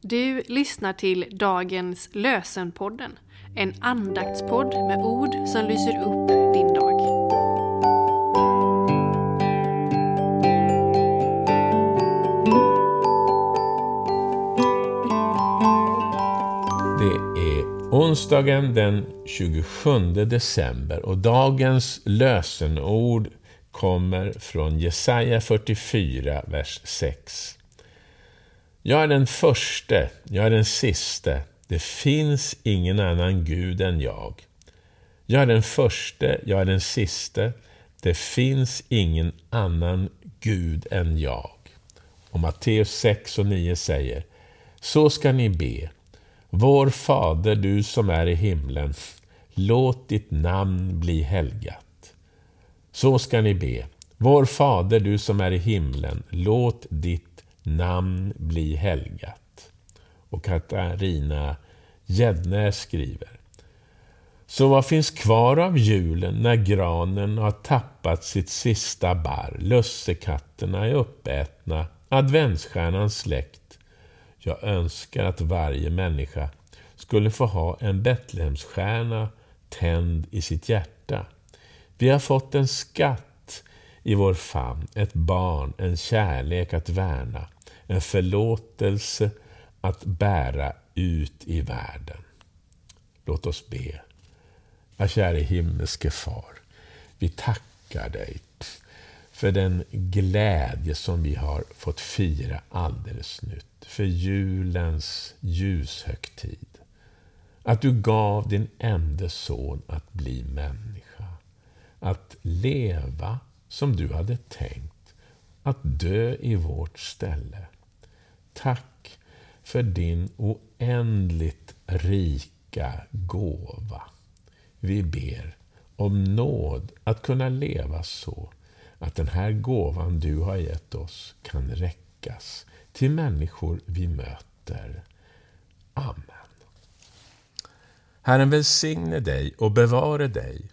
Du lyssnar till dagens Lösenpodden, en andaktspodd med ord som lyser upp din dag. Det är onsdagen den 27 december och dagens lösenord kommer från Jesaja 44, vers 6. Jag är den förste, jag är den siste. Det finns ingen annan Gud än jag. Jag är den förste, jag är den siste. Det finns ingen annan Gud än jag. Och Matteus 6 och 9 säger, så ska ni be. Vår Fader, du som är i himlen, låt ditt namn bli helgat. Så ska ni be. Vår Fader, du som är i himlen, låt ditt namn bli helgat. Och Katarina Gäddnäs skriver. Så vad finns kvar av julen när granen har tappat sitt sista barr, lussekatterna är uppätna, adventsstjärnan släckt. Jag önskar att varje människa skulle få ha en Betlehemsstjärna tänd i sitt hjärta. Vi har fått en skatt i vår famn, ett barn, en kärlek att värna en förlåtelse att bära ut i världen. Låt oss be. Ja, käre himmelske far, vi tackar dig för den glädje som vi har fått fira alldeles nytt. För julens ljushögtid. Att du gav din enda son att bli människa. Att leva som du hade tänkt. Att dö i vårt ställe. Tack för din oändligt rika gåva. Vi ber om nåd att kunna leva så att den här gåvan du har gett oss kan räckas till människor vi möter. Amen. Herren välsigne dig och bevare dig.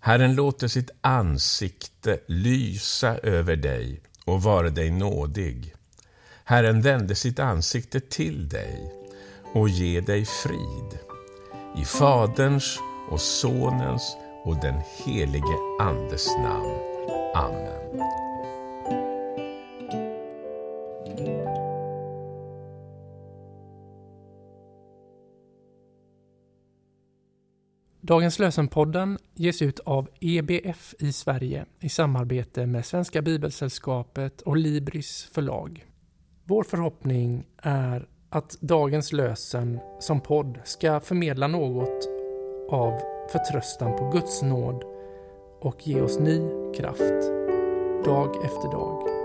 Herren låter sitt ansikte lysa över dig och vare dig nådig. Herren vände sitt ansikte till dig och ge dig frid. I Faderns och Sonens och den helige Andes namn. Amen. Dagens lösenpodden ges ut av EBF i Sverige i samarbete med Svenska Bibelsällskapet och Libris förlag. Vår förhoppning är att dagens lösen som podd ska förmedla något av förtröstan på Guds nåd och ge oss ny kraft dag efter dag.